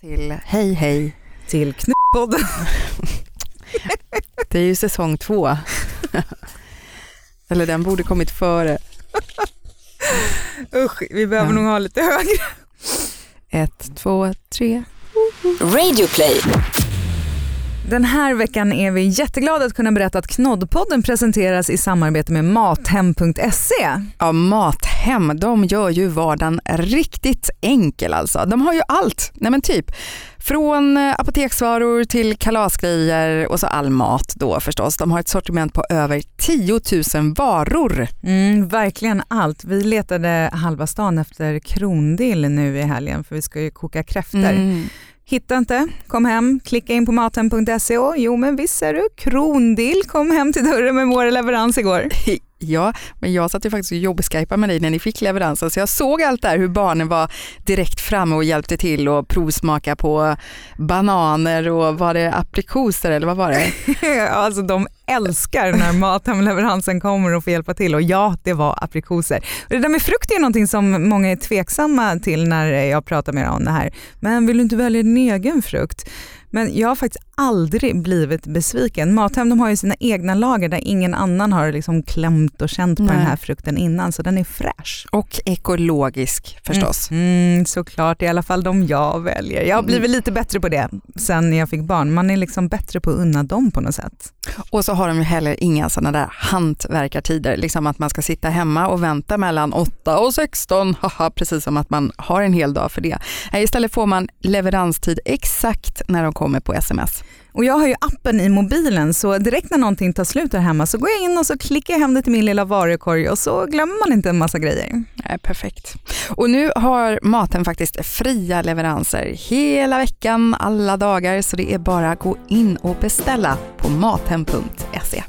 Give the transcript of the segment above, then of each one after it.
till Hej hej. till Knullpodden. Det är ju säsong två. Eller den borde kommit före. Usch, vi behöver Ja. nog ha lite högre. Ett, två, tre. Radioplay. Den här veckan är vi jätteglada att kunna berätta att Knoddpodden presenteras i samarbete med Mathem.se. Ja, Mathem, de gör ju vardagen riktigt enkel alltså. De har ju allt, nej men typ. Från eh, apoteksvaror till kalasgrejer och så all mat då förstås. De har ett sortiment på över 10 000 varor. Mm, verkligen allt. Vi letade halva stan efter krondill nu i helgen för vi ska ju koka kräftor. Mm. Hitta inte, kom hem, klicka in på maten.se. och jo men visst är du, krondill kom hem till dörren med vår leverans igår. Ja, men jag satt ju faktiskt och jobbskypade med dig när ni fick leveransen så jag såg allt där hur barnen var direkt framme och hjälpte till och provsmaka på bananer och var det aprikoser eller vad var det? alltså de älskar när Mathem-leveransen kommer och får hjälpa till och ja, det var aprikoser. Och det där med frukt är någonting som många är tveksamma till när jag pratar med dem om det här. Men vill du inte välja din egen frukt? Men jag har faktiskt aldrig blivit besviken. Mathem de har ju sina egna lager där ingen annan har liksom klämt och känt på Nej. den här frukten innan så den är fräsch. Och ekologisk förstås. Mm, såklart, i alla fall de jag väljer. Jag har blivit lite bättre på det sen jag fick barn. Man är liksom bättre på att unna dem på något sätt. Och så har de ju heller inga sådana där hantverkartider, liksom att man ska sitta hemma och vänta mellan 8 och 16, haha, precis som att man har en hel dag för det. Nej, Istället får man leveranstid exakt när de kommer på sms. Och jag har ju appen i mobilen så direkt när någonting tar slut här hemma så går jag in och så klickar jag hem det till min lilla varukorg och så glömmer man inte en massa grejer. Nej, perfekt. Och nu har Mathem faktiskt fria leveranser hela veckan, alla dagar, så det är bara att gå in och beställa på mathem.se.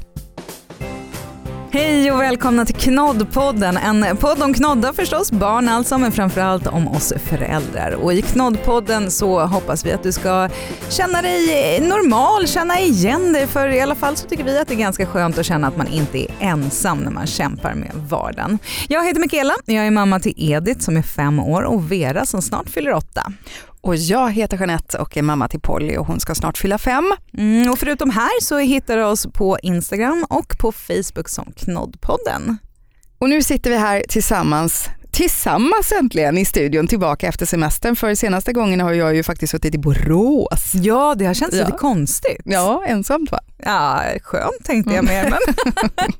Hej och välkomna till Knoddpodden. En podd om knoddar förstås, barn alltså, men framförallt om oss föräldrar. Och i Knoddpodden så hoppas vi att du ska känna dig normal, känna igen dig, för i alla fall så tycker vi att det är ganska skönt att känna att man inte är ensam när man kämpar med vardagen. Jag heter Michaela, jag är mamma till Edith som är fem år och Vera som snart fyller åtta. Och jag heter Jeanette och är mamma till Polly och hon ska snart fylla fem. Mm, och förutom här så hittar du oss på Instagram och på Facebook som Knoddpodden. Och nu sitter vi här tillsammans, tillsammans äntligen i studion tillbaka efter semestern. För senaste gången har jag ju faktiskt suttit i Borås. Ja, det har känts Ja. lite konstigt. Ja, ensamt va? Ja, skönt tänkte jag mer. Men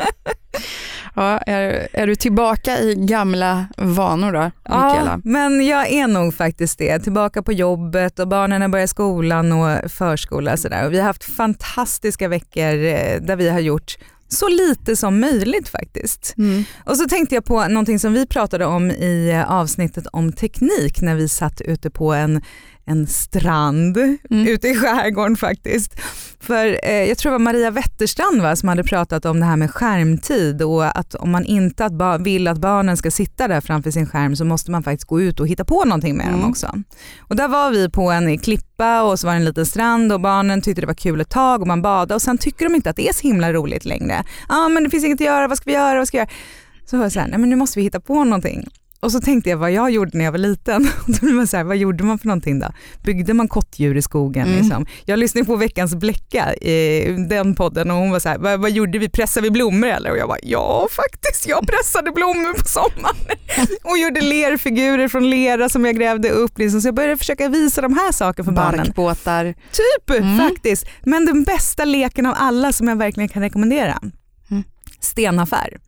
Ja, är, är du tillbaka i gamla vanor då, ja, Mikaela? men jag är nog faktiskt det. Tillbaka på jobbet och barnen har börjat skolan och förskola. och Sådär. Och vi har haft fantastiska veckor eh, där vi har gjort så lite som möjligt faktiskt. Mm. Och så tänkte jag på någonting som vi pratade om i eh, avsnittet om teknik när vi satt ute på en, en strand Mm. ute i skärgården faktiskt. För eh, jag tror det var Maria Wetterstrand va, som hade pratat om det här med skärmtid och att om man inte att vill att barnen ska sitta där framför sin skärm så måste man faktiskt gå ut och hitta på någonting med Mm. dem också. Och där var vi på en klippa och så var det en liten strand och barnen tyckte det var kul ett tag och man badade och sen tycker de inte att det är så himla roligt längre. Ja ah, men det finns inget att göra, vad ska vi göra, vad ska vi göra? Så var jag så här, nej men nu måste vi hitta på någonting. Och så tänkte jag vad jag gjorde när jag var liten. Då blev man så här, vad gjorde man för någonting då? Byggde man kottdjur i skogen? Mm. Liksom? Jag lyssnade på veckans Bläcka i den podden och hon var så här, vad, vad gjorde vi? Pressade vi blommor eller? Och jag bara, ja faktiskt, jag pressade blommor på sommaren. Och gjorde lerfigurer från lera som jag grävde upp. Liksom. Så jag började försöka visa de här sakerna för barnen. Barkbåtar. Typ Mm. faktiskt. Men den bästa leken av alla som jag verkligen kan rekommendera. Mm. Stenaffär.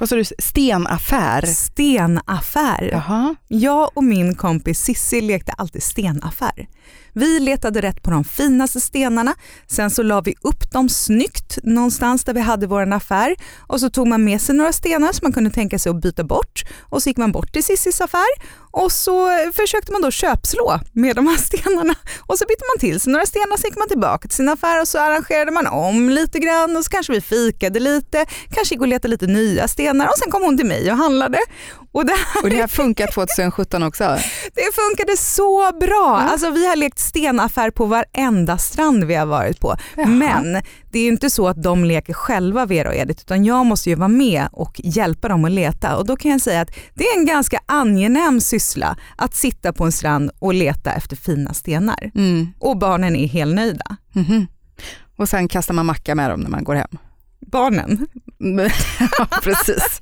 Vad sa du? Stenaffär? Stenaffär. Jaha. Jag och min kompis Sissi lekte alltid stenaffär. Vi letade rätt på de finaste stenarna, sen så la vi upp dem snyggt någonstans där vi hade vår affär. Och så tog man med sig några stenar som man kunde tänka sig att byta bort. Och så gick man bort till Sissis affär. Och så eh, försökte man då köpslå med de här stenarna. Och så bytte man till sig några stenar så gick man tillbaka till sin affär och så arrangerade man om lite grann. Och så kanske vi fikade lite, kanske gick och letade lite nya stenar stenar. Och sen kom hon till mig och handlade. Och det, Och det har funkat 2017 också. det funkade så bra. Alltså, vi har lekt stenaffär på varenda strand vi har varit på. Jaha. Men det är ju inte så att de leker själva Vera och Edith utan jag måste ju vara med och hjälpa dem att leta och då kan jag säga att det är en ganska angenäm syssla att sitta på en strand och leta efter fina stenar. Mm. Och barnen är helt nöjda. Mhm. Och sen kastar man macka med dem när man går hem. Barnen. ja, precis.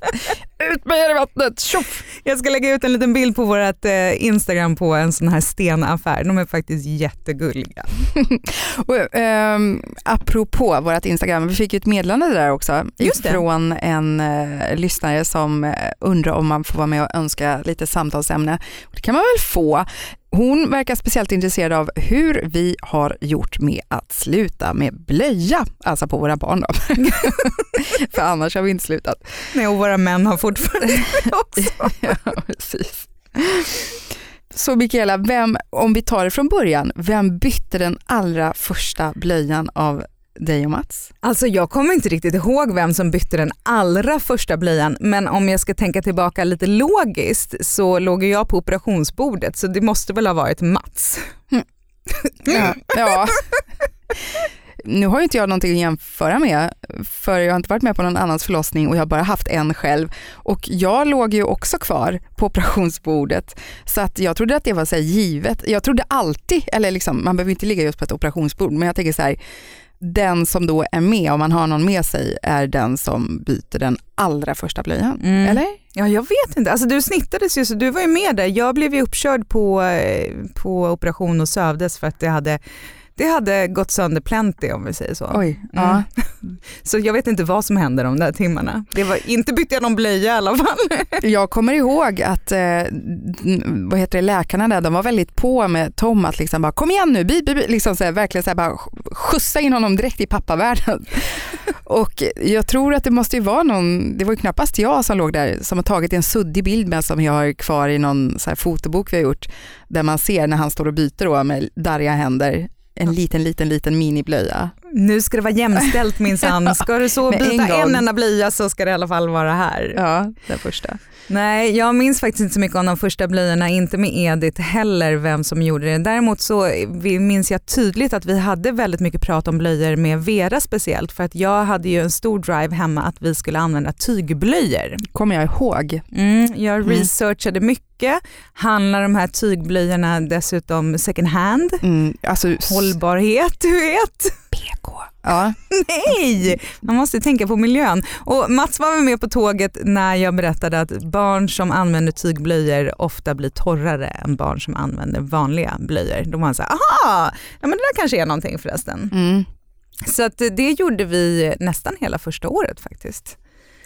Ut med er i vattnet, tjoff! Jag ska lägga ut en liten bild på vårt eh, Instagram på en sån här stenaffär. De är faktiskt jättegulliga. Och, ehm, apropå vårt Instagram, vi fick ju ett meddelande där också Just det. från en eh, lyssnare som eh, undrar om man får vara med och önska lite samtalsämne. Det kan man väl få. Hon verkar speciellt intresserad av hur vi har gjort med att sluta med blöja, alltså på våra barn då. För annars har vi inte slutat. Nej, och våra män har fortfarande också. ja, precis. Så Mikaela, vem, om vi tar det från början, vem bytte den allra första blöjan av dig och Mats? Alltså jag kommer inte riktigt ihåg vem som bytte den allra första blöjan men om jag ska tänka tillbaka lite logiskt så låg jag på operationsbordet så det måste väl ha varit Mats. Ja. ja. Nu har ju inte jag någonting att jämföra med för jag har inte varit med på någon annans förlossning och jag har bara haft en själv. Och jag låg ju också kvar på operationsbordet så att jag trodde att det var så här givet. Jag trodde alltid, eller liksom, man behöver inte ligga just på ett operationsbord men jag tänker så här, den som då är med, om man har någon med sig, är den som byter den allra första blöjan. Mm. Eller? Ja jag vet inte, alltså du snittades ju så du var ju med där. Jag blev ju uppkörd på, eh, på operation och sövdes för att det hade, det hade gått sönder plenty om vi säger så. Oj. Ja. Så jag vet inte vad som hände de där timmarna. Det var, inte bytte jag någon blöja i alla fall. Jag kommer ihåg att eh, vad heter det, läkarna där, de var väldigt på med Tom att liksom bara kom igen nu, bi, bi, bi, liksom så här, verkligen så här, bara skjutsa in honom direkt i pappavärlden. Och jag tror att det måste ju vara någon, det var ju knappast jag som låg där som har tagit en suddig bild med som jag har kvar i någon så här fotobok vi har gjort där man ser när han står och byter då med darriga händer en liten, liten, liten miniblöja. Nu ska det vara jämställt minsann. Ska du så en byta en, gång. enda blöja så ska det i alla fall vara här. Ja, den första. Nej, jag minns faktiskt inte så mycket om de första blöjorna, inte med Edith heller vem som gjorde det. Däremot så minns jag tydligt att vi hade väldigt mycket prat om blöjor med Vera speciellt för att jag hade ju en stor drive hemma att vi skulle använda tygblöjor. Kommer jag ihåg. Mm, jag Mm. researchade mycket, handlar de här tygblöjorna dessutom second hand, Mm, alltså, hållbarhet du vet. PK. Ja, Nej, man måste tänka på miljön. Och Mats var med på tåget när jag berättade att barn som använder tygblöjor ofta blir torrare än barn som använder vanliga blöjor. Då var han så här, aha, ja, men det där kanske är någonting förresten. mm. Så att det gjorde vi nästan hela första året faktiskt.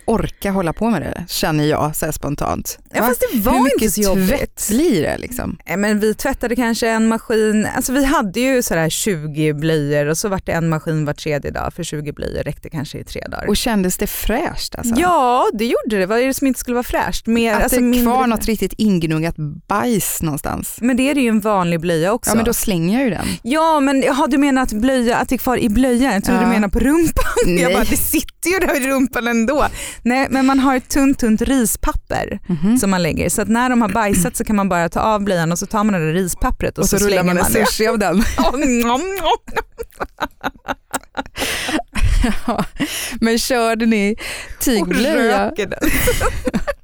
Orka hålla på med det, känner jag så spontant. Ja, Va? fast det var Hur inte mycket så jobbigt. tvätt blir det liksom? Eh, Men vi tvättade kanske en maskin, alltså vi hade ju sådär 20 blöjor och så var det en maskin var tredje dag för 20 blöjor räckte kanske i tre dagar. Och kändes det fräscht alltså? Ja det gjorde det, vad är det som inte skulle vara fräscht? Mer, Att alltså, det är mindre- kvar något riktigt ingnuggat bajs någonstans. Men det är det ju en vanlig blöja också. Ja men då slänger jag ju den. Ja men jaha, du menar att blöja, att det är kvar i blöjan? Jag tror Ja. du menar på rumpan. Jag Nej. bara, det sitter ju där i rumpan ändå. Nej men man har ett tunt tunt rispapper Mhm. som man lägger så att när de har bajsat så kan man bara ta av blöjan och så tar man det där rispappret och, Och så, rullar slänger man en sushi av den. Ja. Men körde ni Och tygblöja?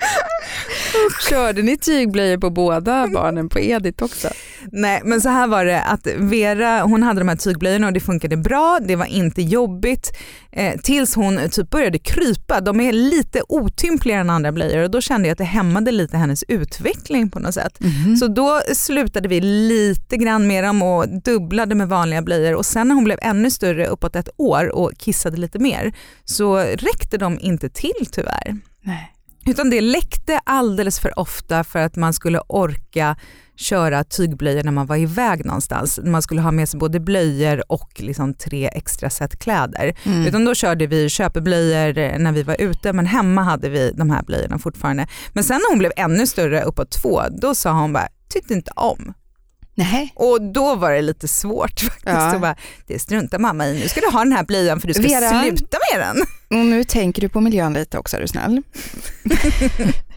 Körde ni tygblöjor på båda barnen på Edith också? Nej men så här var det att Vera hon hade de här tygblöjorna och det funkade bra, det var inte jobbigt eh, tills hon typ började krypa. De är lite otympligare än andra blöjor och då kände jag att det hämmade lite hennes utveckling på något sätt. Så då slutade vi lite grann med dem och dubblade med vanliga blöjor och sen när hon blev ännu större, uppåt ett år och kissade lite mer, så räckte de inte till tyvärr. Nej. Utan det läckte alldeles för ofta för att man skulle orka köra tygblöjor när man var iväg någonstans. Man skulle ha med sig både blöjor och liksom tre extra set kläder. Mm. Utan då körde vi köpeblöjor när vi var ute men hemma hade vi de här blöjorna fortfarande. Men sen när hon blev ännu större, uppåt två, då sa hon bara tyckte inte om. Nej. Och då var det lite svårt faktiskt. Ja. Bara, det struntar mamma i, nu ska du ha den här blöjan för du ska Vera. sluta med den. Och nu tänker du på miljön lite också är du snäll.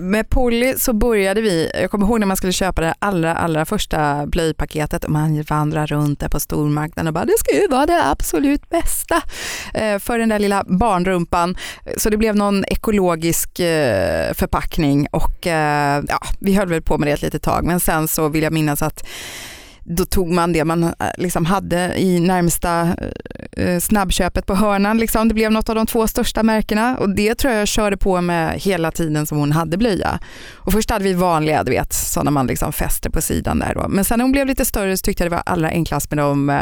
Med Polly så började vi, jag kommer ihåg när man skulle köpa det allra, allra första blöjpaketet och man vandrar runt där på stormarknaden och bara det ska ju vara det absolut bästa eh, för den där lilla barnrumpan. Så det blev någon ekologisk eh, förpackning och eh, ja, vi höll väl på med det ett litet tag men sen så vill jag minnas att då tog man det man eh, liksom hade i närmsta eh, eh, snabbköpet på hörnan. Liksom. Det blev något av de två största märkena och det tror jag jag körde på med hela tiden som hon hade blöja. Och först hade vi vanliga, du vet, sådana man liksom fäster på sidan där då. Men sen när hon blev lite större så tyckte jag det var allra enklast med de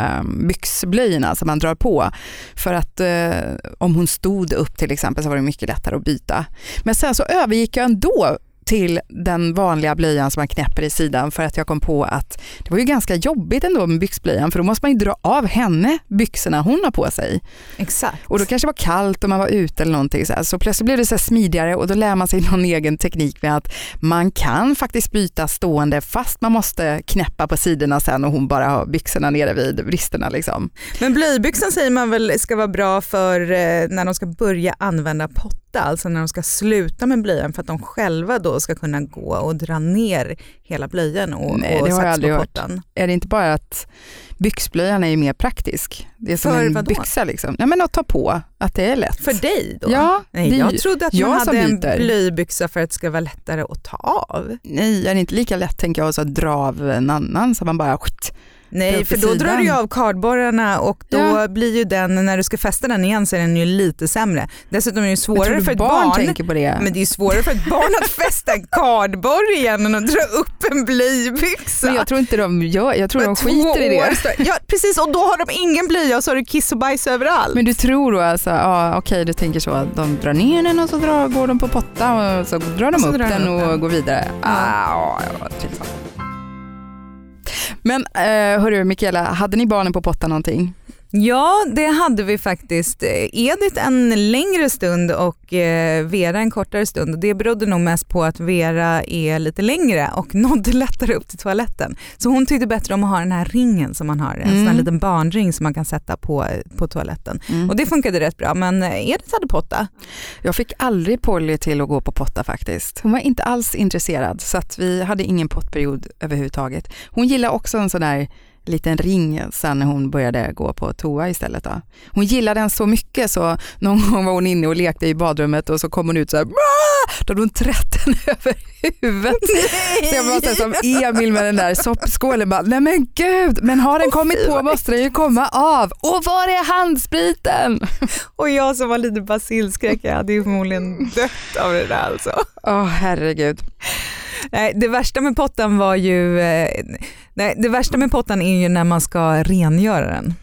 byxblöjorna som man drar på. För att eh, om hon stod upp till exempel så var det mycket lättare att byta. Men sen så övergick jag ändå till den vanliga blöjan som man knäpper i sidan för att jag kom på att det var ju ganska jobbigt ändå med byxblöjan för då måste man ju dra av henne byxorna hon har på sig. Exakt. Och då kanske det var kallt och man var ute eller någonting så, här. så plötsligt blev det så smidigare och då lär man sig någon egen teknik med att man kan faktiskt byta stående fast man måste knäppa på sidorna sen och hon bara har byxorna nere vid bristerna liksom. Men blöjbyxan säger man väl ska vara bra för eh, när de ska börja använda potta, alltså när de ska sluta med blöjan för att de själva då ska kunna gå och dra ner hela blöjan och, Nej, och det har jag aldrig hört. Är det inte bara att byxblöjan är mer praktisk? Det är som För en vadå? byxa liksom. Nej men att ta på, att det är lätt. För dig då? Ja, Nej, jag ju trodde att jag man hade en blöjbyxa för att det ska vara lättare att ta av. Nej, är det inte lika lätt tänker jag att dra av en annan så man bara skit. Nej, för då drar sidan. du ju av kardborrarna och då Ja. blir ju den, när du ska fästa den igen så är den ju lite sämre. Dessutom är det ju svårare för ett barn, barn, tänker på det. men det är svårare för ett barn att fästa en kardborre igen än att dra upp en blöjbyxa. Men jag tror inte de gör, jag tror de Men två skiter i det. Ja precis och då har de ingen blöja och så har du kiss och bajs överallt. Men du tror då alltså, ja okej du tänker så, att de drar ner den och så drar, går de på potta och så drar de så upp drar de den upp och den. går vidare. Ja. Ah, ja. Men eh, hörru Mikaela, hade ni barnen på potta någonting? Ja, det hade vi faktiskt. Eh, Edith en längre stund och eh, Vera en kortare stund. Det berodde nog mest på att Vera är lite längre och nådde lättare upp till toaletten. Så hon tyckte bättre om att ha den här ringen som man har, en sån här Mm. liten barnring som man kan sätta på, på toaletten. Och det funkade rätt bra, men eh, Edith hade potta. Jag fick aldrig Polly till att gå på potta faktiskt. Hon var inte alls intresserad så att vi hade ingen pottperiod överhuvudtaget. Hon gillade också en sån där liten ring sen när hon började gå på toa istället. Då. Hon gillade den så mycket så någon gång var hon inne och lekte i badrummet och så kom hon ut så här, "Bra!" då hade hon trätt den över huvudet. Så jag var som Emil med den där soppskålen, bara, nej men gud, men har den kommit på måste den ju komma av. Och var är handspriten? Och jag som var lite basilskräck, jag hade ju förmodligen dött av det där alltså. Åh herregud. Nej, det värsta med pottan var ju, eh, nej, det värsta med pottan är ju när man ska rengöra den.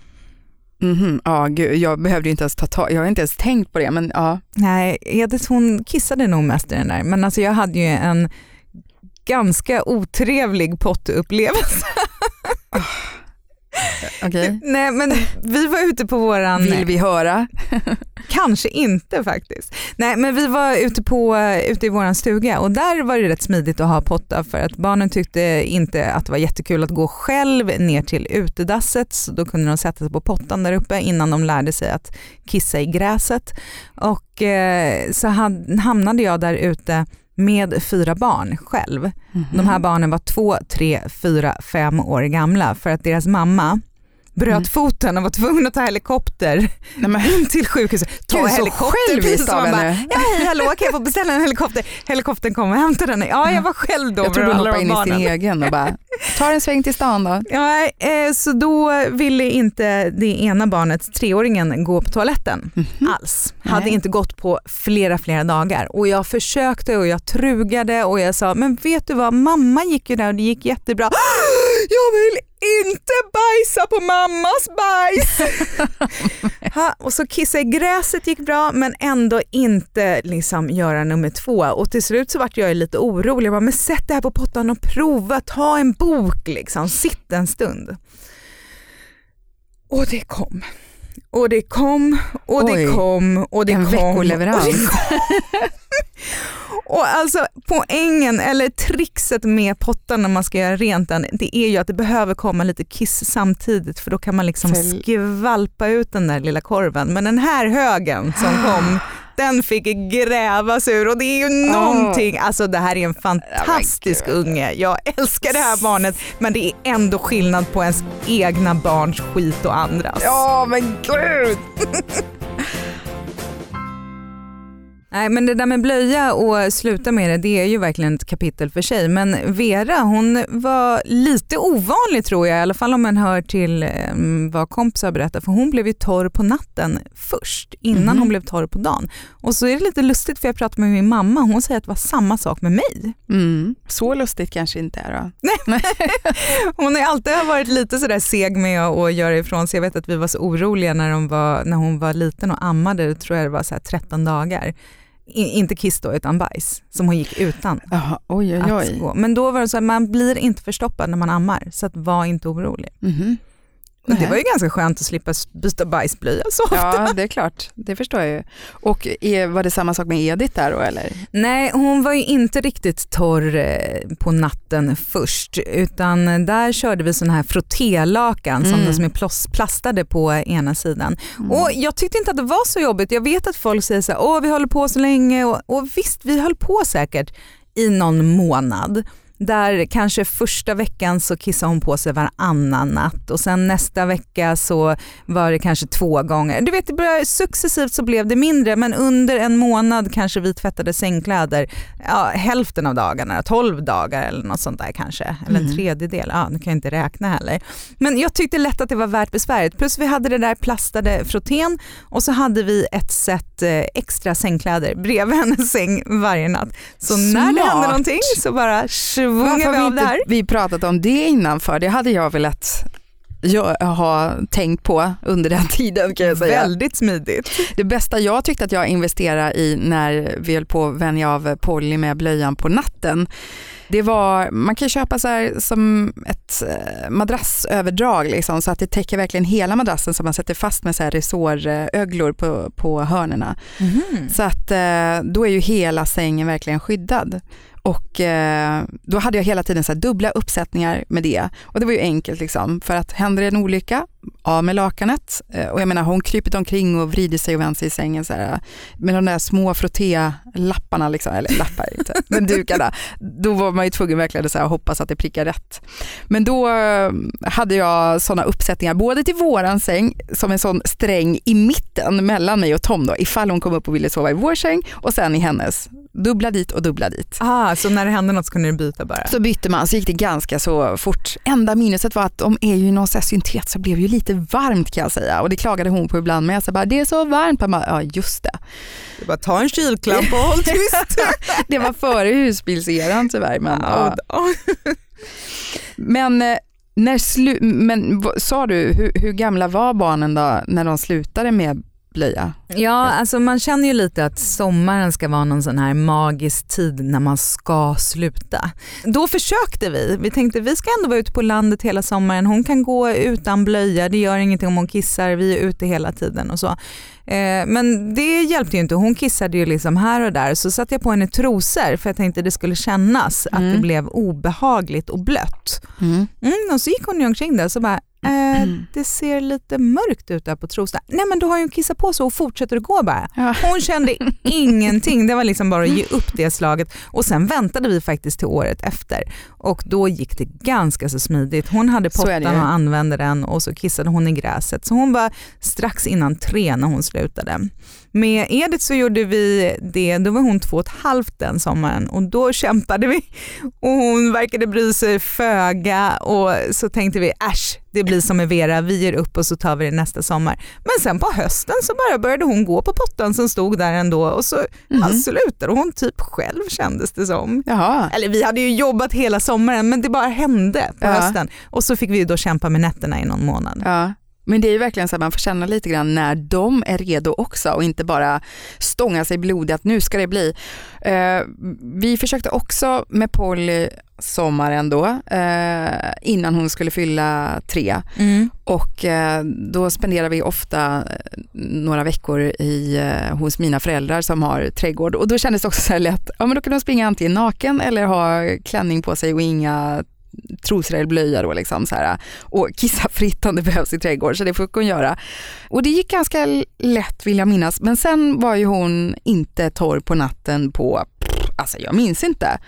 Mhm, ja, gud, jag behövde inte ens ta tag, jag har inte ens tänkt på det men ja. Nej, Edith hon kissade nog mest i den där, men alltså jag hade ju en ganska otrevlig pottupplevelse. Okej. Nej men vi var ute på våran, Vill vi höra? kanske inte faktiskt. Nej men vi var ute, på, ute i våran stuga och där var det rätt smidigt att ha potta för att barnen tyckte inte att det var jättekul att gå själv ner till utedasset så då kunde de sätta sig på pottan där uppe innan de lärde sig att kissa i gräset. Och eh, så hamnade jag där ute med fyra barn själv. De här barnen var två, tre, fyra, fem år gamla för att deras mamma bröt Mm. foten och var tvungen att ta helikopter Nej, men, till sjukhuset. Ta Gud, så helikopter, själviskt precis som av bara, henne. ja hej hallå kan jag få beställa en helikopter? Helikoptern kom och hämtade henne. Ja jag var själv då jag tror du alla hoppade de in i sin barnen. egen och bara, tar en sväng till stan då. Ja, eh, så då ville inte det ena barnet, treåringen, gå på toaletten alls. Hade Nej. inte gått på flera, flera dagar. Och jag försökte och jag trugade och jag sa, men vet du vad, mamma gick ju där och det gick jättebra. Jag vill inte bajsa på mammas bajs! ha, och så kissa i gräset gick bra men ändå inte liksom göra nummer två. Och till slut så vart jag lite orolig. Jag bara, men sätt det här på pottan och prova, ta en bok liksom, sitt en stund. Och det kom. Och det kom och det Oj, kom och det en kom. veckoleverans. Och, det kom. Och alltså poängen eller trixet med pottan när man ska göra rent den, det är ju att det behöver komma lite kiss samtidigt för då kan man liksom För- skvalpa ut den där lilla korven. Men den här högen som kom, den fick grävas ur och det är ju Åh. någonting, alltså det här är en fantastisk gud. unge. Jag älskar det här barnet men det är ändå skillnad på ens egna barns skit och andras. Ja men gud! Nej men det där med blöja och sluta med det, det är ju verkligen ett kapitel för sig. Men Vera hon var lite ovanlig tror jag, i alla fall om man hör till eh, vad kompisar berättar. För hon blev ju torr på natten först, innan Mhm. hon blev torr på dagen. Och så är det lite lustigt för jag pratade med min mamma, hon säger att det var samma sak med mig. Mm. Så lustigt kanske inte är då. Hon har alltid varit lite sådär seg med att göra ifrån sig. Jag vet att vi var så oroliga när, var, när hon var liten och ammade, tror jag det var så här 13 dagar. Inte kiss då, utan bajs, som hon gick utan. Jaha, oj oj att oj. gå. Men då var det så att man blir inte förstoppad när man ammar, så att var inte orolig. Mhm. Och det Nej. var ju ganska skönt att slippa byta bajsblöja så ofta. Ja det är klart, det förstår jag ju. Och är, var det samma sak med Edith där då eller? Nej, hon var ju inte riktigt torr eh, på natten först, utan där körde vi sådana här frottélakan som Mm. de som är plastade på ena sidan. Mm. Och jag tyckte inte att det var så jobbigt. Jag vet att folk säger så här, åh vi håller på så länge och, och visst vi höll på säkert i någon månad. Där kanske första veckan så kissade hon på sig varannan natt och sen nästa vecka så var det kanske två gånger. Du vet, det började, successivt så blev det mindre men under en månad kanske vi tvättade sängkläder ja, hälften av dagarna, 12 dagar eller något sånt där kanske. Eller en Mm. tredjedel, ja, nu kan jag inte räkna heller. Men jag tyckte lätt att det var värt besväret. Plus vi hade det där plastade frottén och så hade vi ett set eh, extra sängkläder bredvid hennes säng varje natt. Så när det Smart. hände någonting så bara svungar Varför vi har vi det här. inte vi pratat om det innan för det hade jag velat jag ha tänkt på under den tiden kan jag säga. Väldigt smidigt. Det bästa jag tyckte att jag investerade i när vi höll på att vänja av Polly med blöjan på natten, det var, man kan köpa så här som ett eh, madrassöverdrag liksom, så att det täcker verkligen hela madrassen så man sätter fast med så här resåröglor på, på hörnerna. Mhm. Så att eh, då är ju hela sängen verkligen skyddad. Och eh, då hade jag hela tiden så här dubbla uppsättningar med det. Och det var ju enkelt liksom, för att händer det en olycka, av med lakanet. Eh, och jag menar hon krypit omkring och vrider sig och vänder sig i sängen så här, med de där små frotté-lapparna, liksom, eller lappar inte, men dukarna. Då var man ju tvungen verkligen att så här, hoppas att det prickar rätt. Men då eh, hade jag sådana uppsättningar både till våran säng som en sån sträng i mitten mellan mig och Tom då, ifall hon kom upp och ville sova i vår säng och sen i hennes. Dubbla dit och dubbla dit. Ah, så när det hände något så kunde du byta bara? Så bytte man, så gick det ganska så fort. Enda minneset var att de är ju någon så här syntet så blev ju lite varmt kan jag säga. Och det klagade hon på ibland med. Så bara, det är så varmt. Jag bara, ja just det. Du bara ta en kylklamp och håll tyst. Det var före husbilseran tyvärr. Men, ja. men, eh, när slu- men sa du, hur, hur gamla var barnen då när de slutade med blöja? Ja, alltså man känner ju lite att sommaren ska vara någon sån här magisk tid när man ska sluta. Då försökte vi. Vi tänkte vi ska ändå vara ute på landet hela sommaren. Hon kan gå utan blöja, det gör ingenting om hon kissar, vi är ute hela tiden och så. Eh, Men det hjälpte ju inte. Hon kissade ju liksom här och där. Så satte jag på henne trosor för jag tänkte det skulle kännas att Mm. det blev obehagligt och blött. Mm, och så gick hon ju omkring där och så bara, eh, Mm. det ser lite mörkt ut där på trosorna. Nej men då har hon kissat på sig och fortsätter att gå bara. Ja. Hon kände ingenting, det var liksom bara att ge upp det slaget. Och sen väntade vi faktiskt till året efter och då gick det ganska så smidigt. Hon hade Så pottan ju. och använde den och så kissade hon i gräset. Så hon var strax innan tre när hon slutade. Med Edith så gjorde vi det, då var hon två och ett halvt den sommaren och då kämpade vi och hon verkade bry sig föga och så tänkte vi äsch, det blir som med Vera, vi ger upp och så tar vi det nästa sommar. Men sen på hösten så bara började hon gå på pottan som stod där ändå och så ja, slutade hon typ själv kändes det som. Jaha. Eller vi hade ju jobbat hela sommaren men det bara hände på Ja. hösten och så fick vi då kämpa med nätterna i någon månad. Ja. Men det är ju verkligen så att man får känna lite grann när de är redo också och inte bara stånga sig blodig att nu ska det bli. Eh, vi försökte också med Polly sommaren då, eh, innan hon skulle fylla tre. Mm. Och eh, då spenderar vi ofta eh, några veckor i, eh, hos mina föräldrar som har trädgård. Och då kändes det också så här lätt, ja men då kan de springa antingen naken eller ha klänning på sig och inga trosor eller blöja då liksom så här, och kissa fritt om det behövs i trädgård, så det fick hon göra. Och det gick ganska lätt vill jag minnas, men sen var ju hon inte torr på natten på, pff, alltså jag minns inte,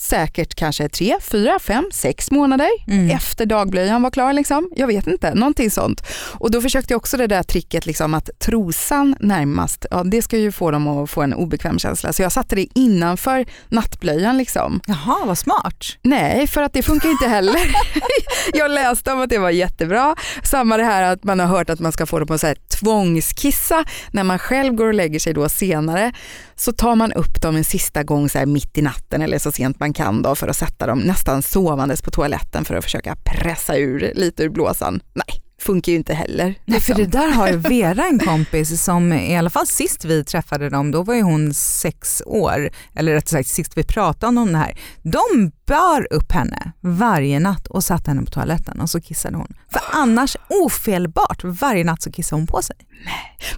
säkert kanske tre, fyra, fem, sex månader Mm. efter dagblöjan var klar. Liksom. Jag vet inte, någonting sånt. Och då försökte jag också det där tricket liksom, att trosan närmast, ja, det ska ju få dem att få en obekväm känsla. Så jag satte det innanför nattblöjan. Liksom. Jaha, vad smart. Nej, för att det funkar inte heller. jag läste om att det var jättebra. Samma det här att man har hört att man ska få dem att så här, tvångskissa när man själv går och lägger sig då senare. Så tar man upp dem en sista gång så mitt i natten eller så sent man kan då för att sätta dem nästan sovandes på toaletten för att försöka pressa ur lite ur blåsan. Nej, funkar ju inte heller. Nej, för liksom. det där har Vera en kompis som i alla fall sist vi träffade dem, då var ju hon sex år, eller rättare sagt sist vi pratade om det här. De bar upp henne varje natt och satte henne på toaletten och så kissade hon. För annars ofelbart, varje natt så kissade hon på sig.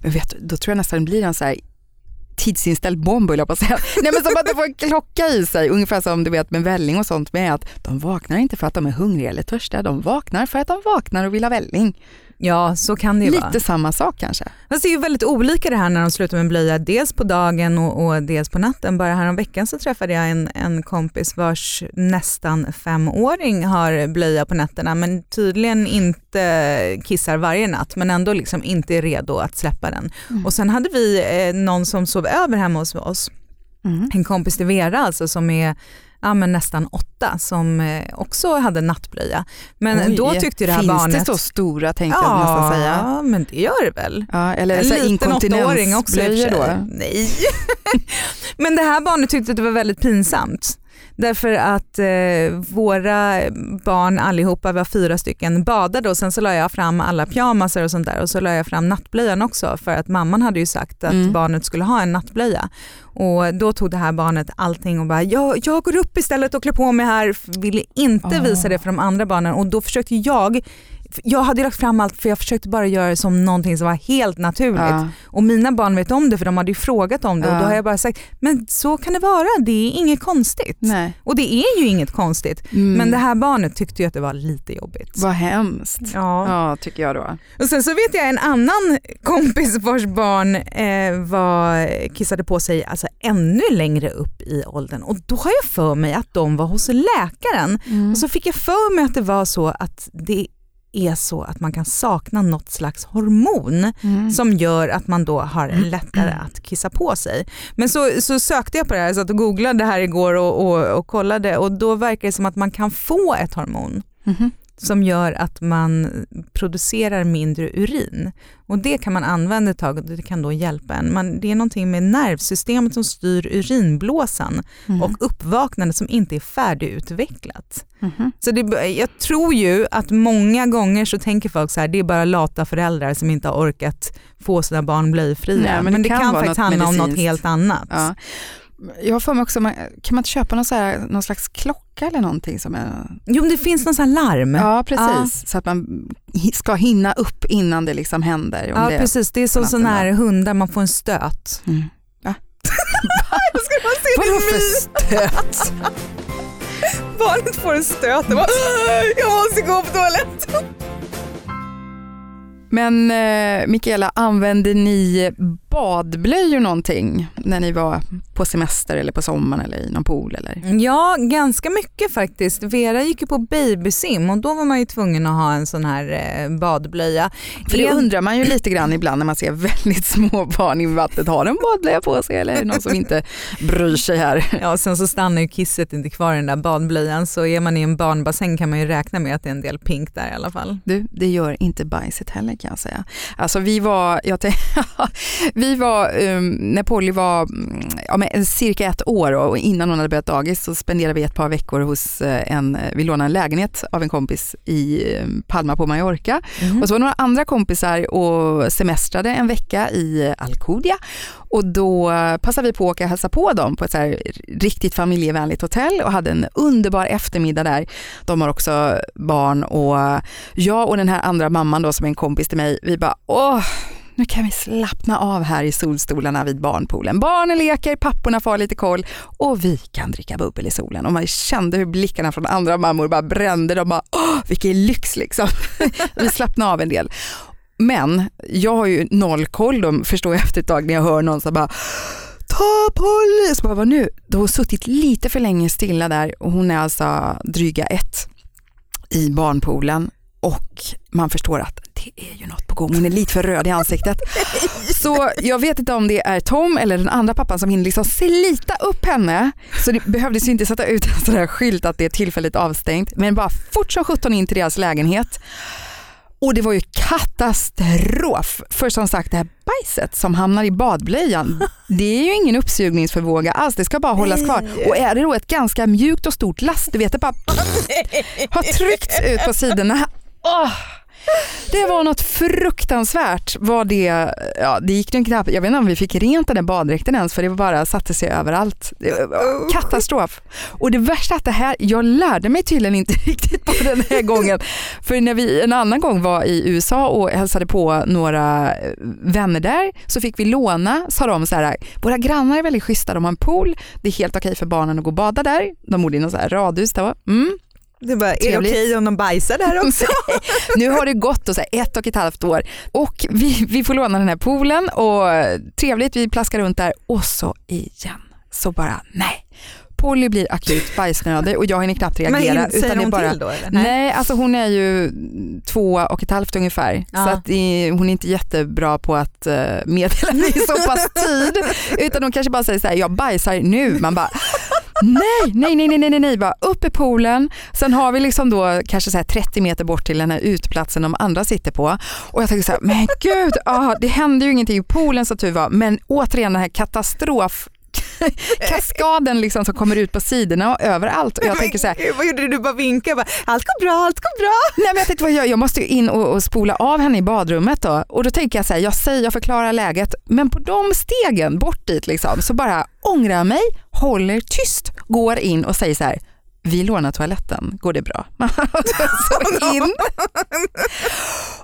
Men vet du, då tror jag nästan det blir en så här tidsinställd bomb höll jag på att säga. Nej men som att det får en klocka i sig, ungefär som du vet med välling och sånt med att de vaknar inte för att de är hungriga eller törstiga, de vaknar för att de vaknar och vill ha välling. Ja, så kan det ju vara. Lite samma sak kanske. Fast det är ju väldigt olika det här när de slutar med blöja, dels på dagen och, och dels på natten. Bara här veckan så träffade jag en, en kompis vars nästan femåring har blöja på nätterna men tydligen inte kissar varje natt men ändå liksom inte är redo att släppa den. Mm. Och sen hade vi eh, någon som sov över hemma hos oss, Mm. en kompis till Vera alltså som är ja, men nästan åtta som eh, också hade nattblöja. Men Oj, då tyckte det här finns barnet... det så stora tänkte jag nästan säga. Ja, men det gör det väl. Ja, eller En liten åttaåring också sig. då. Nej. Men det här barnet tyckte att det var väldigt pinsamt. Därför att eh, våra barn allihopa, var fyra stycken, badade och sen så la jag fram alla pyjamasar och sånt där och så la jag fram nattblöjan också för att mamman hade ju sagt att Mm. barnet skulle ha en nattblöja. Och då tog det här barnet allting och bara jag, jag går upp istället och klär på mig här, ville inte Ah. visa det för de andra barnen och då försökte jag jag hade lagt fram allt för jag försökte bara göra det som någonting som var helt naturligt. Ja. Och mina barn vet om det för de hade ju frågat om det och Ja. då har jag bara sagt, men så kan det vara, det är inget konstigt. Nej. Och det är ju inget konstigt. Mm. Men det här barnet tyckte ju att det var lite jobbigt. Vad hemskt. Ja. Ja, tycker jag då. Och sen så vet jag en annan kompis vars barn eh, var, kissade på sig alltså ännu längre upp i åldern och då har jag för mig att de var hos läkaren Mm. och så fick jag för mig att det var så att det är så att man kan sakna något slags hormon Mm. som gör att man då har lättare att kissa på sig. Men så, så sökte jag på det här, så att googlade det här igår och, och, och kollade och då verkar det som att man kan få ett hormon Mhm. Som gör att man producerar mindre urin. Och det kan man använda ett tag och det kan då hjälpa en. Man, det är någonting med nervsystemet som styr urinblåsan Mhm. och uppvaknandet som inte är färdigutvecklat. Mhm. Så det, jag tror ju att många gånger så tänker folk så här, det är bara lata föräldrar som inte har orkat få sina barn blöjfria. Nej, men, det kan, vara faktiskt handla om något helt annat. Ja. Jag har för mig också, kan man inte köpa någon, så här, någon slags klocka eller någonting som är... Jo, men det finns någon sån larm. Ja, precis. Så att man ska hinna upp innan det liksom händer. Ja, det... precis. Det är som sån här hundar, man får en stöt. Mm. Ja. Då ska man se Vadå för stöt? Barnet får en stöt och bara, jag måste gå på toaletten. Men eh, Mikaela, använde ni badblöjor någonting när ni var på semester eller på sommaren eller i någon pool? Eller? Ja, ganska mycket faktiskt. Vera gick ju på babysim och då var man ju tvungen att ha en sån här eh, badblöja. För det En- undrar man ju lite grann ibland när man ser väldigt små barn i vattnet. Har de badblöja på sig eller är det någon som inte bryr sig här? Ja, sen så stannar ju kisset inte kvar i den där badblöjan så är man i en barnbassäng kan man ju räkna med att det är en del pink där i alla fall. Du, det gör inte bajset heller kan jag säga. Alltså vi var, jag tänk, vi var, um, när Polly var mm, ja, cirka ett år och innan hon hade börjat dagis så spenderade vi ett par veckor hos eh, en, vi lånade en lägenhet av en kompis i um, Palma på Mallorca. Mhm. Och så var några andra kompisar och semestrade en vecka i Alcudia och då passade vi på att åka och hälsa på dem på ett så riktigt familjevänligt hotell och hade en underbar eftermiddag där. De har också barn och jag och den här andra mamman då som är en kompis till mig, vi bara åh, nu kan vi slappna av här i solstolarna vid barnpoolen. Barnen leker, papporna får ha lite koll och vi kan dricka bubbel i solen. Och man kände hur blickarna från andra mammor bara brände. De bara, åh vilken lyx liksom. vi slappnade av en del. Men jag har ju noll koll, de förstår jag efter ett tag när jag hör någon som bara ta Polly! Så bara, vad nu? Då har hon suttit lite för länge stilla där och hon är alltså dryga ett i barnpoolen och man förstår att det är ju något på gång. Hon är lite för röd i ansiktet. Så jag vet inte om det är Tom eller den andra pappan som hinner liksom slita upp henne. Så det behövdes ju inte sätta ut en sån där skylt att det är tillfälligt avstängt. Men bara fort som sjutton in till deras lägenhet. Och det var ju katastrof. För som sagt det här bajset som hamnar i badblöjan, det är ju ingen uppsugningsförmåga alls. Det ska bara hållas kvar. Och är det då ett ganska mjukt och stort last, du vet det bara har tryckts ut på sidorna. Åh, det var något fruktansvärt. Var det, ja, det gick nog knappt, jag vet inte om vi fick rent den där baddräkten ens för det bara satte sig överallt. Det var Katastrof. Och det värsta är att det här, jag lärde mig tydligen inte riktigt på den här gången. För när vi en annan gång var i USA och hälsade på några eh, vänner där så fick vi låna, sa de så här, våra grannar är väldigt schyssta, de har en pool, det är helt okej för barnen att gå och bada där. De bodde i något radhus. Då. Mm. Det bara, är det okej om de bajsar där också? Nu har det gått då så ett och ett halvt år och vi, vi får låna den här poolen och trevligt, vi plaskar runt där och så igen så bara nej. Polly blir akut bajsnödig och jag hinner knappt Men reagera. in- säger är hon bara, till då eller? Nej, alltså hon är ju två och ett halvt ungefär. Ja. Så att hon är inte jättebra på att uh, meddela mig så pass tid. Utan hon kanske bara säger så här, jag bajsar nu. Man bara, nej, nej, nej, nej, nej, nej. Bara upp i poolen. Sen har vi liksom då kanske så här 30 meter bort till den här utplatsen de andra sitter på. Och jag tänker så här, men gud, ah, det hände ju ingenting i poolen så tur var. Men återigen den här katastrof kaskaden liksom som kommer ut på sidorna och överallt. Och jag tänker så här, Men vad gjorde du? Du bara vinkade bara, allt går bra, allt går bra. Nej, men jag, inte vad jag, jag måste ju in och, och spola av henne i badrummet då. och då tänker jag så här, jag säger, jag förklarar läget, men på de stegen bort dit liksom, så bara ångrar jag mig, håller tyst, går in och säger så här, vi lånar toaletten, går det bra? så in.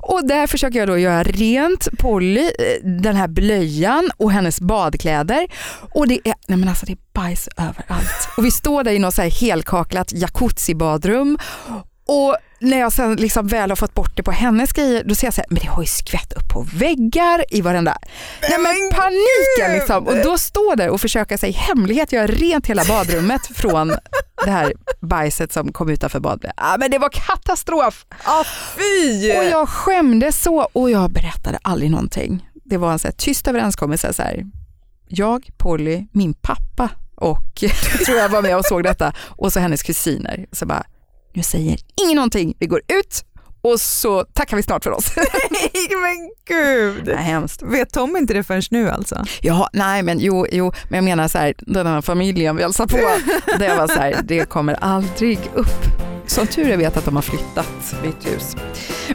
Och där försöker jag då göra rent Polly, eh, den här blöjan och hennes badkläder. Och det är, nej men alltså det är bajs överallt. Och vi står där i något så här helkaklat jacuzzi-badrum och när jag sen liksom väl har fått bort det på hennes grejer, då ser jag så här, men det har ju skvätt upp på väggar i varenda... Nej men paniken liksom. Och då står där och försöka sig hemlighet göra rent hela badrummet från det här bajset som kom utanför badrummet. Ja, men det var katastrof. Ah, fy! Och jag skämdes så och jag berättade aldrig någonting. Det var en så här tyst överenskommelse. Så här, jag, Polly, min pappa och tror jag var med och såg detta och så hennes kusiner. Så bara, nu säger ingen någonting, vi går ut och så tackar vi snart för oss. men gud. Det är hemskt. Vet Tom inte det förrän nu alltså? Ja, nej men jo, jo, men jag menar så här, den här familjen vi hälsar på, det var så här, det kommer aldrig upp. Som tur är vet att de har flyttat mitt hus.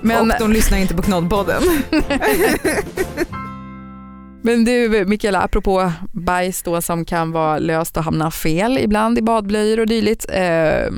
Men, Och de lyssnar inte på Knoddpodden. Men du Mikaela, apropå bajs då som kan vara löst och hamna fel ibland i badblöjor och dylikt. Eh,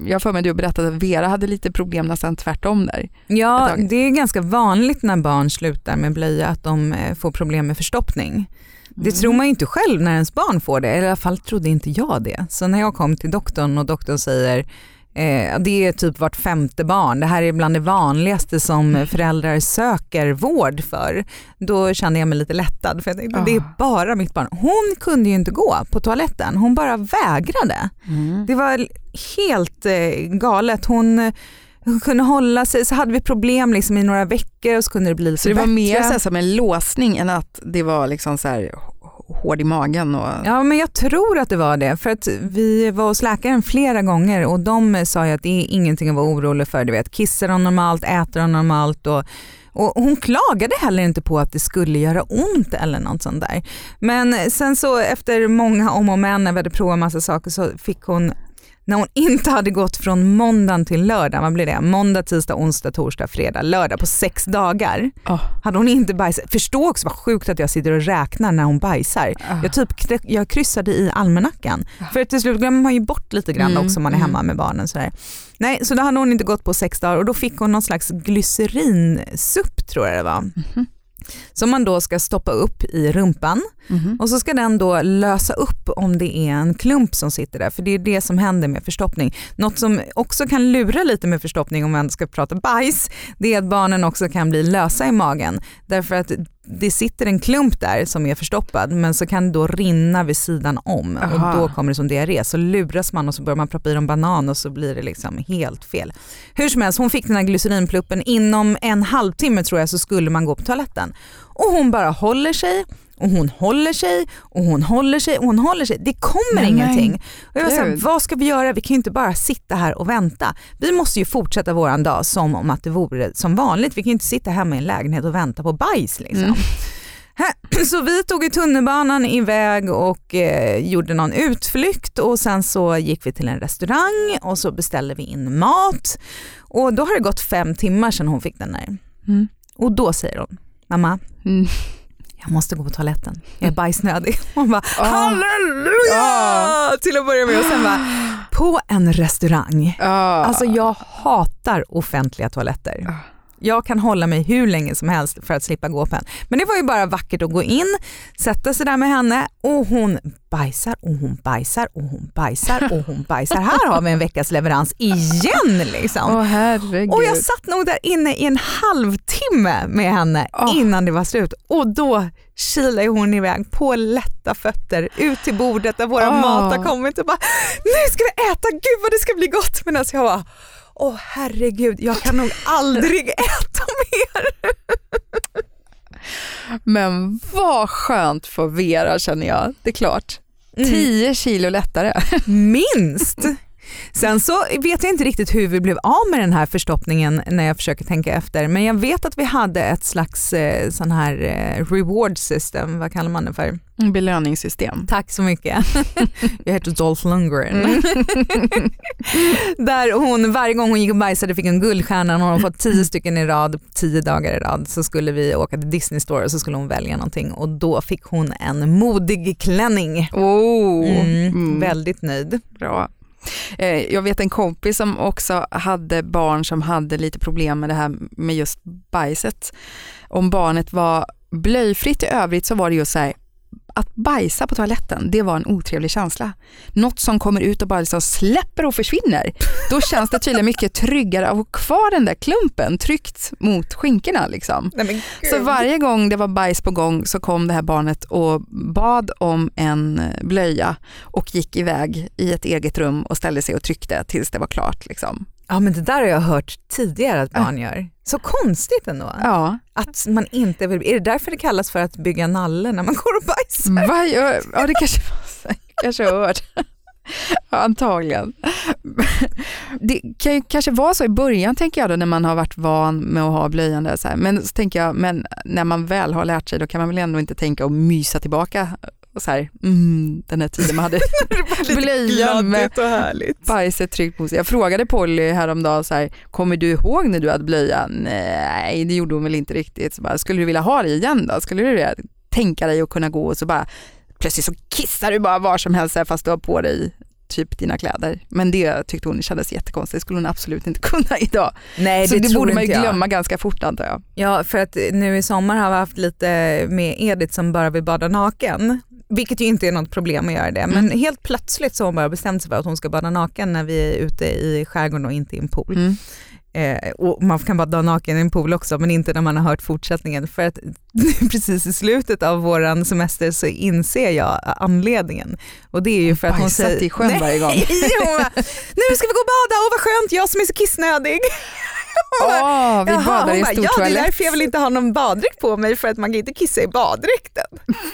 jag för mig du berättade att Vera hade lite problem nästan tvärtom där. Ja, det är ganska vanligt när barn slutar med blöja att de eh, får problem med förstoppning. Det Mm. tror man ju inte själv när ens barn får det, eller i alla fall trodde inte jag det. Så när jag kom till doktorn och doktorn säger eh, det är typ vart femte barn, det här är bland det vanligaste som föräldrar söker vård för. Då kände jag mig lite lättad för jag tänkte Ah. det är bara mitt barn. Hon kunde ju inte gå på toaletten, hon bara vägrade. Mm. Det var helt eh, galet. Hon, hon kunde hålla sig, så hade vi problem liksom i några veckor och så kunde det bli lite Så det var bättre. mer så som en låsning än att det var liksom så här hård i magen. Och... Ja men jag tror att det var det för att vi var hos läkaren flera gånger och de sa ju att det är ingenting att vara orolig för. Du vet, kissar hon normalt, äter hon normalt och, Och hon klagade heller inte på att det skulle göra ont eller något sånt där. Men sen så efter många om och men när vi hade provat massa saker så fick hon när hon inte hade gått från måndagen till lördag, vad blir det? Måndag, tisdag, onsdag, torsdag, fredag, lördag på sex dagar. Oh. Hade hon inte bajsat, förstå också vad sjukt att jag sitter och räknar när hon bajsar. Oh. Jag, typ, jag kryssade i almanackan. Oh. För till slut glömmer man ju bort lite grann mm, också om man är hemma mm. med barnen. Så här. Nej, så då hade hon inte gått på sex dagar och då fick hon någon slags glycerinsupp tror jag det var. Mm -hmm som man då ska stoppa upp i rumpan mm. och så ska den då lösa upp om det är en klump som sitter där, för det är det som händer med förstoppning. Något som också kan lura lite med förstoppning om man ska prata bajs, det är att barnen också kan bli lösa i magen därför att det sitter en klump där som är förstoppad men så kan det då rinna vid sidan om Aha. och då kommer det som diarré. Så luras man och så börjar man proppa i dem banan och så blir det liksom helt fel. Hur som helst, hon fick den här glycerinpluppen. Inom en halvtimme tror jag så skulle man gå på toaletten. Och hon bara håller sig och hon håller sig och hon håller sig och hon håller sig. Det kommer nej, ingenting. Och jag var så här, vad ska vi göra? Vi kan ju inte bara sitta här och vänta. Vi måste ju fortsätta våran dag som om att det vore som vanligt. Vi kan ju inte sitta hemma i en lägenhet och vänta på bajs. Liksom. Mm. Så vi tog i tunnelbanan iväg och eh, gjorde någon utflykt och sen så gick vi till en restaurang och så beställde vi in mat. Och då har det gått fem timmar sedan hon fick den där. Mm. Och då säger hon, mamma, mm jag måste gå på toaletten, jag är bajsnödig. Hon bara oh. halleluja oh. till att börja med och sen bara på en restaurang. Oh. Alltså jag hatar offentliga toaletter. Jag kan hålla mig hur länge som helst för att slippa gå på en. Men det var ju bara vackert att gå in, sätta sig där med henne och hon bajsar och hon bajsar och hon bajsar och hon bajsar. Här har vi en veckas leverans igen liksom. Oh, och jag satt nog där inne i en halvtimme med henne oh. innan det var slut och då kilade hon iväg på lätta fötter ut till bordet där våra oh. mat har kommit och bara nu ska vi äta, gud vad det ska bli gott. Alltså jag bara åh herregud, jag kan nog aldrig äta mer. Men vad skönt för Vera känner jag, det är klart. 10 mm. kilo lättare. Minst! Sen så vet jag inte riktigt hur vi blev av med den här förstoppningen när jag försöker tänka efter men jag vet att vi hade ett slags eh, sån här eh, reward system, vad kallar man det för? Belöningssystem. Tack så mycket. jag heter Dolph Lundgren. Mm. Där hon varje gång hon gick och bajsade fick en guldstjärna, hon har fått tio stycken i rad, tio dagar i rad så skulle vi åka till Disney Store och så skulle hon välja någonting och då fick hon en modig klänning. Oh. Mm, mm. Väldigt nöjd. Bra. Eh, jag vet en kompis som också hade barn som hade lite problem med det här med just bajset. Om barnet var blöjfritt i övrigt så var det just så här, att bajsa på toaletten, det var en otrevlig känsla. Något som kommer ut och bara liksom släpper och försvinner. Då känns det tydligen mycket tryggare att ha kvar den där klumpen tryckt mot skinkorna. Liksom. Nej, så varje gång det var bajs på gång så kom det här barnet och bad om en blöja och gick iväg i ett eget rum och ställde sig och tryckte tills det var klart. Liksom. Ja men det där har jag hört tidigare att barn gör. Så konstigt ändå. Ja. Att man inte vill, är det därför det kallas för att bygga nalle när man går och bajsar? Va? Ja det kanske, kanske har hört. Antagligen. Det kan ju kanske vara så i början tänker jag då när man har varit van med att ha blöjan där. Så här. Men så tänker jag, men när man väl har lärt sig då kan man väl ändå inte tänka att mysa tillbaka och så här, mm, den här tiden man hade blöjan med och härligt. bajset tryckt på sig. Jag frågade Polly häromdagen så här, kommer du ihåg när du hade blöja? Nej, det gjorde hon väl inte riktigt. Så bara, skulle du vilja ha det igen då? Skulle du det? tänka dig att kunna gå och så bara plötsligt så kissar du bara var som helst fast du har på dig typ dina kläder. Men det tyckte hon kändes jättekonstigt, det skulle hon absolut inte kunna idag. Nej, så det, det borde man ju glömma jag. ganska fort antar jag. Ja, för att nu i sommar har vi haft lite med Edith som bara vill bada naken. Vilket ju inte är något problem att göra det, men mm. helt plötsligt så har hon bara bestämt sig för att hon ska bada naken när vi är ute i skärgården och inte i en pool. Mm. Eh, och man kan bada naken i en pool också men inte när man har hört fortsättningen för att precis i slutet av våran semester så inser jag anledningen. Och det är ju för att hon säger... i sjön varje gång. nu ska vi gå och bada, åh vad skönt, jag som är så kissnödig. Åh, vi Jaha, badar i bara, stor ja det är toalett. därför jag vill inte ha någon baddräkt på mig för att man kan inte kissa i baddräkten.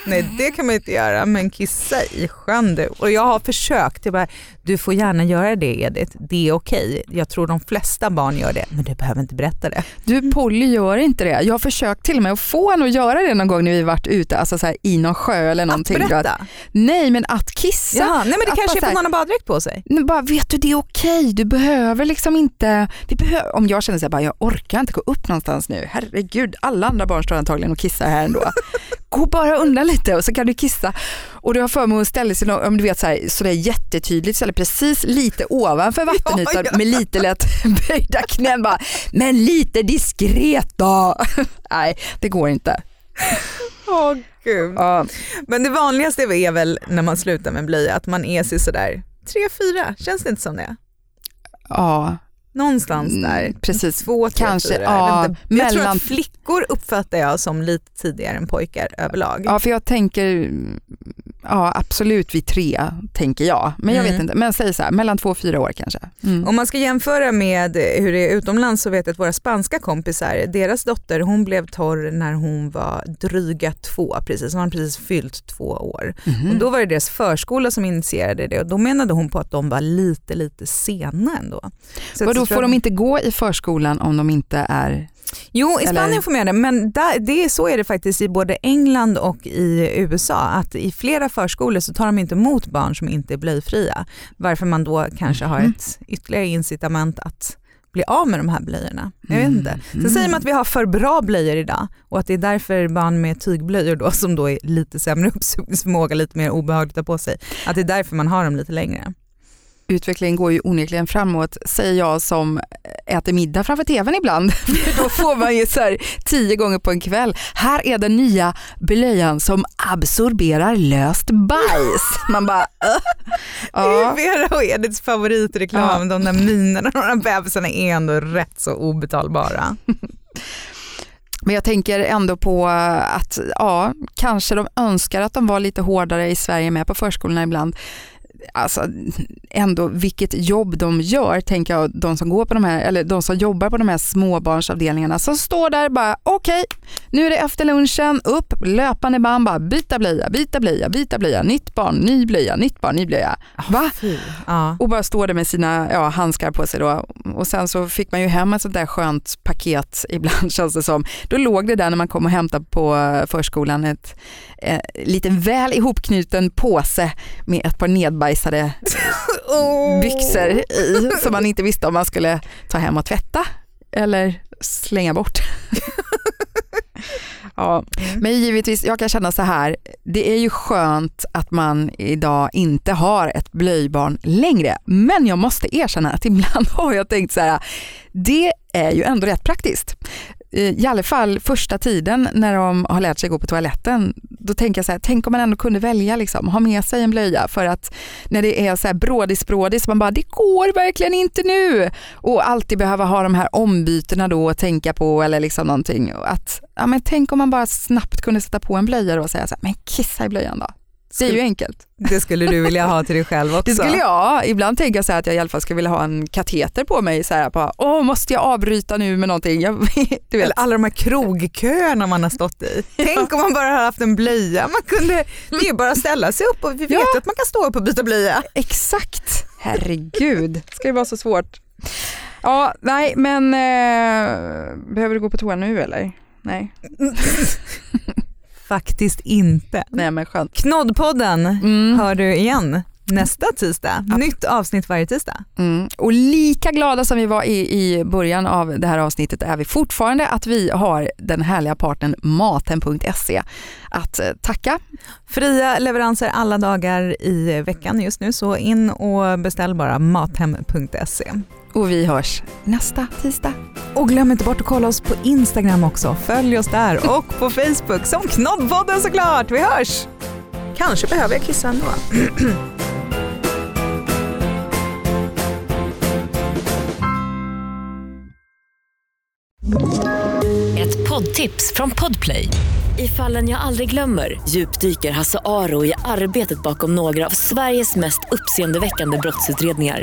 Nej det kan man inte göra men kissa i sjön du. Och jag har försökt, jag bara, du får gärna göra det Edith, det är okej. Jag tror de flesta barn gör det men du behöver inte berätta det. Du Polly gör inte det. Jag har försökt till och med att få henne att göra det någon gång när vi varit ute, alltså så här, i någon sjö eller Att någonting. berätta? Nej men att kissa. Jaha, nej men det Att kanske är för att hon har baddräkt på sig. Men bara, vet du det är okej, du behöver liksom inte, vi behöver, om jag känner så här, bara, jag orkar inte gå upp någonstans nu, herregud, alla andra barn står antagligen och kissar här ändå. Gå bara undan lite och så kan du kissa. Och du har för mig att ställa sig, nå- om du vet så här, så det är jättetydligt, precis lite ovanför vattenytan Ja, ja. med lite lätt böjda knän bara, men lite diskret då. Nej, det går inte. Åh gud. Ja. Men det vanligaste är väl när man slutar med blöja att man är sig sådär tre, fyra, känns det inte som det? ja. Någonstans Mm, där. precis. Två, tre, Kanske, fyra. ja, inte. jag tror mellan- att flickor uppfattar jag som lite tidigare än pojkar överlag. Ja, för jag tänker, ja absolut vid tre tänker jag. Men jag Mm. vet inte, men säg så här, mellan två och fyra år kanske. Mm. Om man ska jämföra med hur det är utomlands så vet jag att våra spanska kompisar, deras dotter hon blev torr när hon var dryga två precis, hon hade precis fyllt två år. Mhm. Och då var det deras förskola som initierade det och då menade hon på att de var lite lite sena ändå. Så Vadå, får de inte gå i förskolan om de inte är... Jo, i Eller- Spanien får man göra det, men där, det är, så är det faktiskt i både England och i USA. Att i flera förskolor så tar de inte emot barn som inte är blöjfria. Varför man då kanske har Mhm. ett ytterligare incitament att bli av med de här blöjorna. Jag vet Mm. inte. Sen säger man att vi har för bra blöjor idag och att det är därför barn med tygblöjor då, som då är lite sämre uppsugningsförmåga, lite mer obehagligt att på sig, att det är därför man har dem lite längre. Utvecklingen går ju onekligen framåt, säger jag som äter middag framför tvn ibland. För då får man ju så här tio gånger på en kväll. Här är den nya blöjan som absorberar löst bajs. Man bara, äh. Det ja. är Vera och Ediths favoritreklam, de där minerna och de där bebisarna är ändå rätt så obetalbara. Men jag tänker ändå på att ja, kanske de önskar att de var lite hårdare i Sverige med på förskolorna ibland. Alltså ändå vilket jobb de gör, tänker jag, de som, går på de här, eller de som jobbar på de här småbarnsavdelningarna som står där bara okej, nu är det efter lunchen, upp, löpande band, bara byta blöja, byta blöja, byta blöja, nytt barn, ny blöja, nytt barn, ny blöja. Va? Ja. och bara står där med sina ja, handskar på sig då. Och sen så fick man ju hem ett sånt där skönt paket ibland känns det som. Då låg det där när man kom och hämtade på eh, förskolan ett eh, liten väl ihopknuten påse med ett par nedbajsade Oh. byxor i som man inte visste om man skulle ta hem och tvätta eller slänga bort. ja. Mm. Men givetvis, jag kan känna så här, det är ju skönt att man idag inte har ett blöjbarn längre. Men jag måste erkänna att ibland har jag tänkt så här, det är ju ändå rätt praktiskt. I alla fall första tiden när de har lärt sig gå på toaletten, då tänker jag så här, tänk om man ändå kunde välja liksom, ha med sig en blöja för att när det är så här brådis brådis, man bara det går verkligen inte nu och alltid behöva ha de här ombytena då att tänka på eller liksom någonting. Att, ja, men tänk om man bara snabbt kunde sätta på en blöja då och säga så här, men kissa i blöjan då. Det är ju enkelt. Det skulle du vilja ha till dig själv också. Det skulle jag. Ibland tänker jag så att jag i alla fall skulle vilja ha en kateter på mig. Så här, bara, Åh, måste jag avbryta nu med någonting? Jag, du vet. Alla de här krogköerna man har stått i. Tänk om man bara hade haft en blöja. Man kunde, det är bara att ställa sig upp och vi vet Ja. att man kan stå upp och byta blöja. Exakt. Herregud, ska det vara så svårt? Ja, nej, men eh, behöver du gå på toa nu eller? Nej, Faktiskt inte. nej men skönt. Knoddpodden Mm. hör du igen nästa tisdag. Nytt avsnitt varje tisdag. Mm. Och lika glada som vi var i, i början av det här avsnittet är vi fortfarande att vi har den härliga partnern maten.se att eh, tacka. Fria leveranser alla dagar i veckan just nu så in och beställ bara mathem.se. Och vi hörs nästa tisdag. Och glöm inte bort att kolla oss på Instagram också. Följ oss där och på Facebook som Knoddpodden såklart. Vi hörs! Kanske behöver jag kissa ändå. Ett poddtips från Podplay. I fallen jag aldrig glömmer djupdyker Hasse Aro i arbetet bakom några av Sveriges mest uppseendeväckande brottsutredningar.